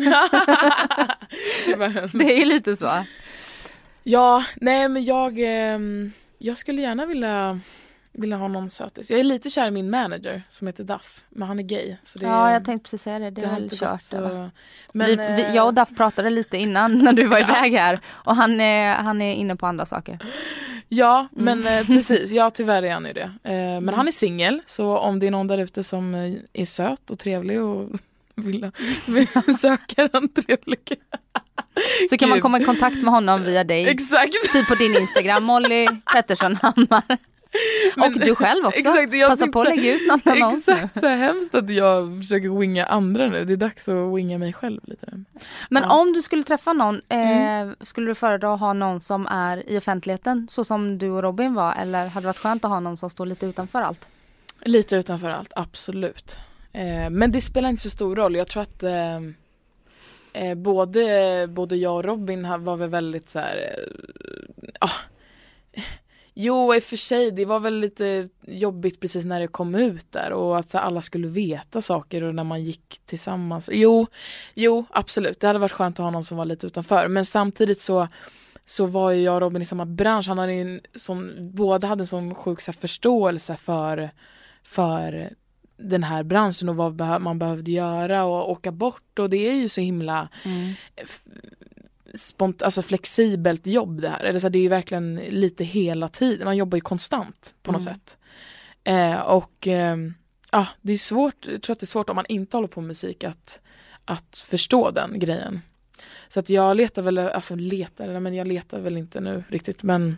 Det är ju lite så. ja, nej men jag, ehm, jag skulle gärna vilja, vilja ha någon sötis. Jag är lite kär i min manager som heter Duff, men han är gay. Så det, Ja jag tänkte precis säga det, det, det är väl kört. så... Men, vi, vi, eh, jag och Duff pratade lite innan när du var iväg här och han är, han är inne på andra saker. Ja, Mm. men eh, precis. Ja, tyvärr är han ju det. Eh, men han är singel, så om det är någon där ute som eh, är söt och trevlig och vill, vill söka en trevlig. Så kan man Gud. komma i kontakt med honom via dig. Exakt. Typ på din Instagram, Molly Pettersson Hammar. Men- och du själv också. Exakt, jag Passa på att lägga ut någon annons. Exakt, så hemskt att jag försöker winga andra nu. Det är dags att winga mig själv lite. Men Ja. om du skulle träffa någon, Mm. eh, skulle du föredra att ha någon som är i offentligheten så som du och Robin var eller hade det varit skönt att ha någon som står lite utanför allt? Lite utanför allt, absolut. Eh, men det spelar inte så stor roll. Jag tror att eh, eh, både, både jag och Robin var väl väldigt så här. Eh, ah. Jo, i och för sig, det var väl lite jobbigt precis när det kom ut där och att så alla skulle veta saker och när man gick tillsammans. Jo, jo, absolut. Det hade varit skönt att ha någon som var lite utanför. Men samtidigt så så var ju jag och Robin i samma bransch. Han hade en sån, båda hade en sån sjuk så här, förståelse för, för den här branschen och vad man behövde göra och åka bort och det är ju så himla f- spont alltså flexibelt jobb det här. Eller så här, det är ju verkligen lite hela tiden, man jobbar ju konstant på något Mm. sätt. Eh, och eh, ja, det är svårt, jag tror att det är svårt om man inte håller på med musik att, att förstå den grejen. Så att jag letar väl, alltså letar, men jag letar väl inte nu riktigt men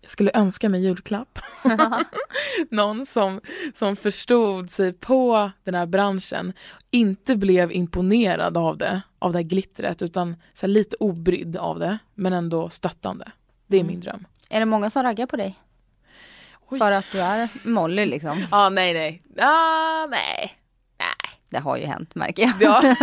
jag skulle önska mig julklapp. Någon som, som förstod sig på den här branschen, inte blev imponerad av det, av det här glittret, utan så lite obrydd av det, men ändå stöttande. Det är Mm. min dröm. Är det många som raggar på dig? Oj. För att du är Molly liksom. Ah, nej, nej. Ah, nej. Nej. Det har ju hänt märker jag. Ja.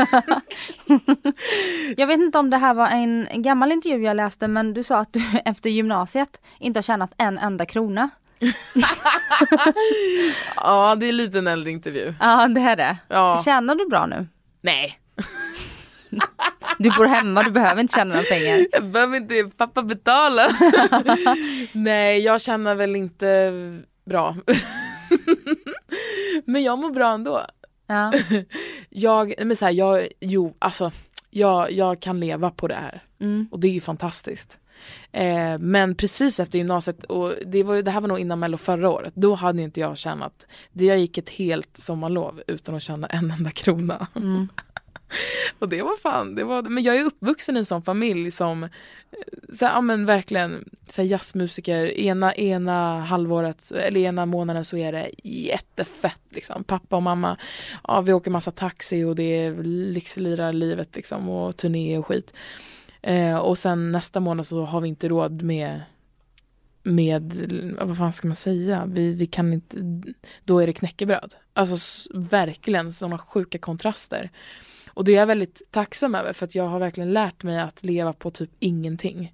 Jag vet inte om det här var en gammal intervju jag läste men du sa att du efter gymnasiet inte har tjänat en enda krona. ja, det är lite en äldre intervju. Ja det är det. Ja. Tjänar du bra nu? Nej, Du bor hemma, du behöver inte tjäna några pengar. jag behöver inte pappa betala. nej, jag känner väl inte bra. Men jag mår bra ändå. Ja. Jag, men så här, jag, jo, alltså, jag, jag kan leva på det här. Mm. Och det är ju fantastiskt. Eh, men precis efter gymnasiet, och det, var, det här var nog innan mello förra året, då hade inte jag tjänat, det jag gick ett helt sommarlov utan att tjäna en enda krona. Mm. Och det var fan, det var, men jag är uppvuxen i en sån familj som, eh, så här, ja men verkligen, så här jazzmusiker, ena, ena halvåret, eller ena månaden så är det jättefett liksom. Pappa och mamma, ja vi åker massa taxi och det är lyxlirarlivet liksom och turné och skit. Eh, och sen nästa månad så har vi inte råd med med, vad fan ska man säga, vi, vi kan inte, då är det knäckebröd. Alltså verkligen sådana sjuka kontraster. Och det är jag väldigt tacksam över för att jag har verkligen lärt mig att leva på typ ingenting.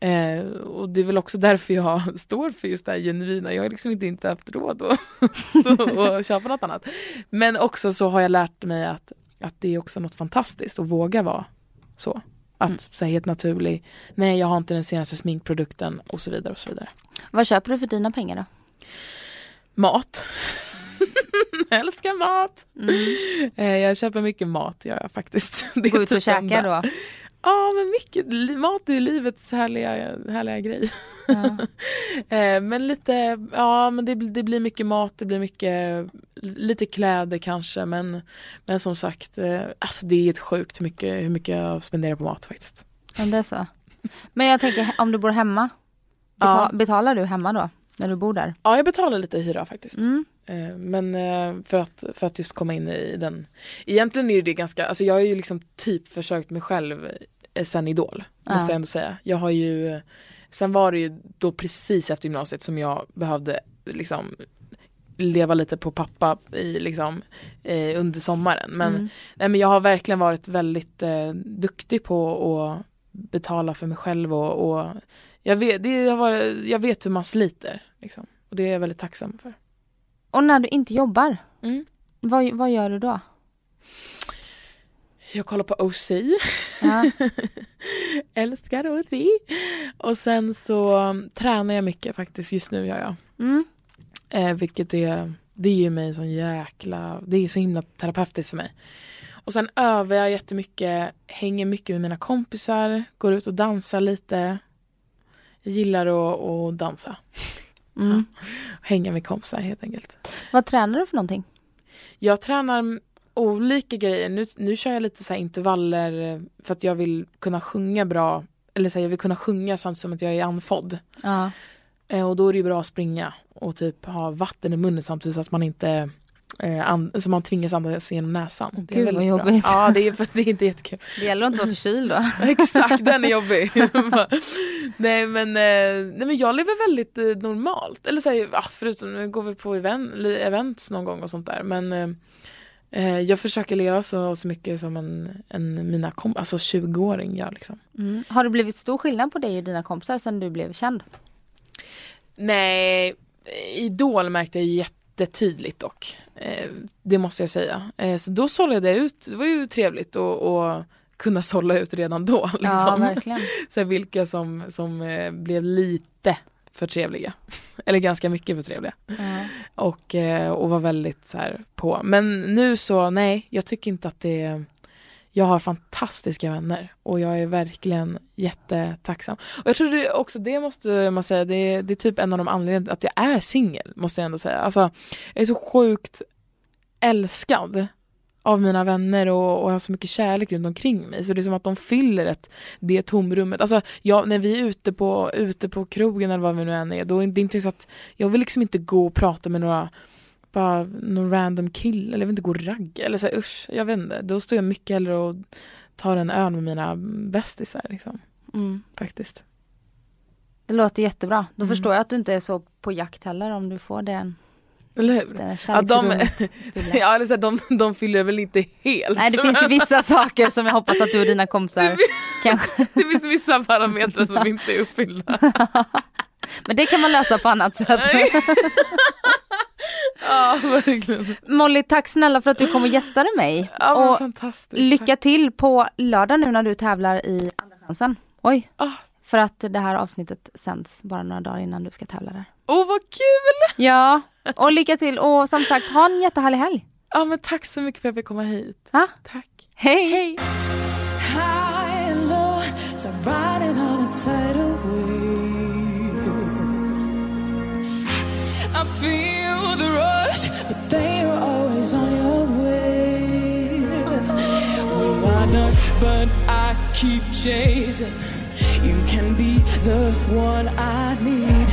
Eh, och det är väl också därför jag står för just det här genuina. Jag har liksom inte, inte haft råd att och köpa något annat. Men också så har jag lärt mig att, att det är också något fantastiskt att våga vara så. Att Mm. säga helt naturlig, nej jag har inte den senaste sminkprodukten och så vidare och så vidare. Vad köper du för dina pengar då? Mat. älskar mat. Mm. Eh, jag köper mycket mat gör jag faktiskt. Det Gå ut och typ käka då? Ja men mycket, mat är livets härliga, härliga grej. Ja. Eh, men lite, ja men det, blir- det blir mycket mat, det blir mycket, lite kläder kanske men, men som sagt, eh, alltså det är helt sjukt hur mycket, hur mycket jag spenderar på mat faktiskt. Men det är så. Men jag tänker om du bor hemma. Betal, Betalar du hemma då? När du bor där? Ja jag betalar lite hyra faktiskt. Mm. Eh, Men eh, för att, för att just komma in i den Egentligen är det ganska, alltså jag har ju liksom typ försökt mig själv eh, sen Idol Måste Ja. jag ändå säga Jag har ju Sen var det ju då precis efter gymnasiet som jag behövde liksom leva lite på pappa i liksom eh, under sommaren men, Mm. nej, men jag har verkligen varit väldigt eh, duktig på att betala för mig själv och, och jag, vet, det har varit, jag vet hur man sliter liksom. och det är jag väldigt tacksam för. Och när du inte jobbar, Mm. vad, vad gör du då? Jag kollar på OC, Ja. älskar OC. Och sen så um, tränar jag mycket faktiskt, just nu gör jag. Mm. Eh, vilket är, det ger mig en sån jäkla, det är så himla terapeutiskt för mig. Och sen övar jag jättemycket, hänger mycket med mina kompisar, går ut och dansar lite. Jag gillar att, att dansa, Mm. hänga med kompisar helt enkelt. Vad tränar du för någonting? Jag tränar olika grejer. Nu, nu kör jag lite så intervaller eh, för att jag vill kunna sjunga bra. Eller så här, jag vill kunna sjunga samtidigt som att jag är andfådd. Ja. Eh, och då är det bra att springa och typ ha vatten i munnen samtidigt så att man inte eh, så man tvingas andas genom näsan. Åh, det är gud, vad väldigt bra. jobbigt. Ja, det är, det är inte jättekul. Det gäller att inte vara förkyld då. Exakt, den är jobbig. nej, men, eh, nej men jag lever väldigt eh, normalt. Eller så här, förutom nu går vi på event, events någon gång och sånt där. Men eh, eh, jag försöker leva så, så mycket som en, en mina kom, alltså 20-åring gör liksom. Mm. Har det blivit stor skillnad på dig och dina kompisar sen du blev känd? Nej, Idol märkte jag jättetydligt dock. Eh, det måste jag säga. Eh, så då sållade jag ut, det var ju trevligt att kunna sålla ut redan då. Liksom. Ja, verkligen. så här, vilka som, som eh, blev lite för trevliga. Eller ganska mycket för trevliga. Ja. Och, och var väldigt så här på. Men nu så, nej, jag tycker inte att det jag har fantastiska vänner och jag är verkligen jättetacksam. Och jag tror det också, det måste man säga, det är, det är typ en av de anledningarna att jag är singel, måste jag ändå säga. Alltså, jag är så sjukt älskad av mina vänner och, och har så mycket kärlek runt omkring mig. Så det är som att de fyller ett, det tomrummet. Alltså, jag, när vi är ute på, ute på krogen eller vad vi nu än är, då är det inte så att jag vill liksom inte gå och prata med några bara någon random kille eller jag vill inte gå och ragga eller så här, usch, jag vet inte. Då står jag mycket hellre och tar en öl med mina bästisar liksom. Mm. Faktiskt. Det låter jättebra. Då Mm. förstår jag att du inte är så på jakt heller om du får den, Eller hur? den Ja, de, ja, det är de, de fyller väl inte helt. Nej det finns ju vissa saker som jag hoppas att du och dina kompisar kanske, Det finns vissa parametrar som inte är uppfyllda. men det kan man lösa på annat sätt. Ja, verkligen. Molly, tack snälla för att du kom och gästade mig. Ja, och fantastiskt. lycka till på lördag nu när du tävlar i Andra chansen. Oj, Ah. för att det här avsnittet sänds bara några dagar innan du ska tävla där. Åh, vad kul! Ja, och lycka till och som sagt ha en jättehärlig helg. Ja, men tack så mycket för att jag fick komma hit. Ja. Tack. Hej! Hej! I feel the rush, but they are always on your way. We are dust, but I keep chasing. You can be the one I need,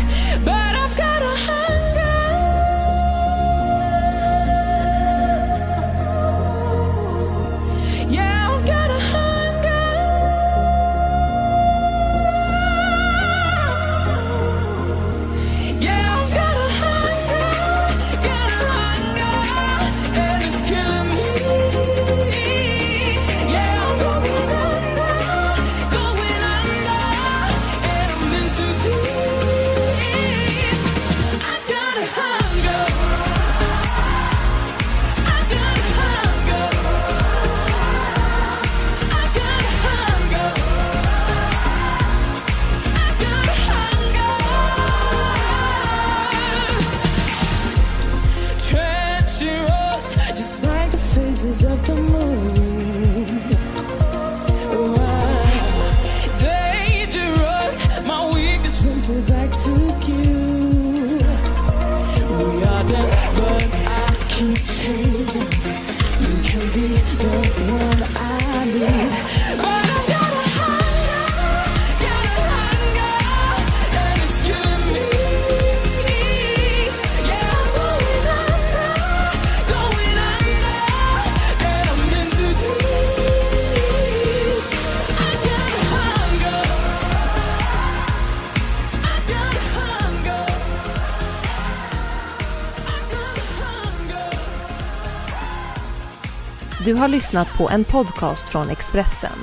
Du har lyssnat på en podcast från Expressen.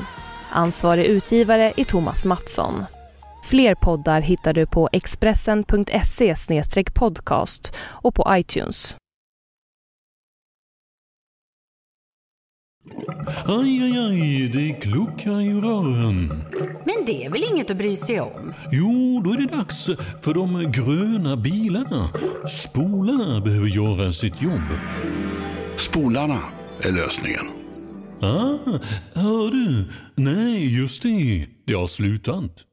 Ansvarig utgivare är Thomas Mattsson. Fler poddar hittar du på expressen.se podcast och på iTunes. Aj, aj, aj, det kluckar i rören. Men det är väl inget att bry sig om? Jo, då är det dags för de gröna bilarna. Spolarna behöver göra sitt jobb. Spolarna är lösningen. Ah, hör du? Nej, just det. Det har slutat.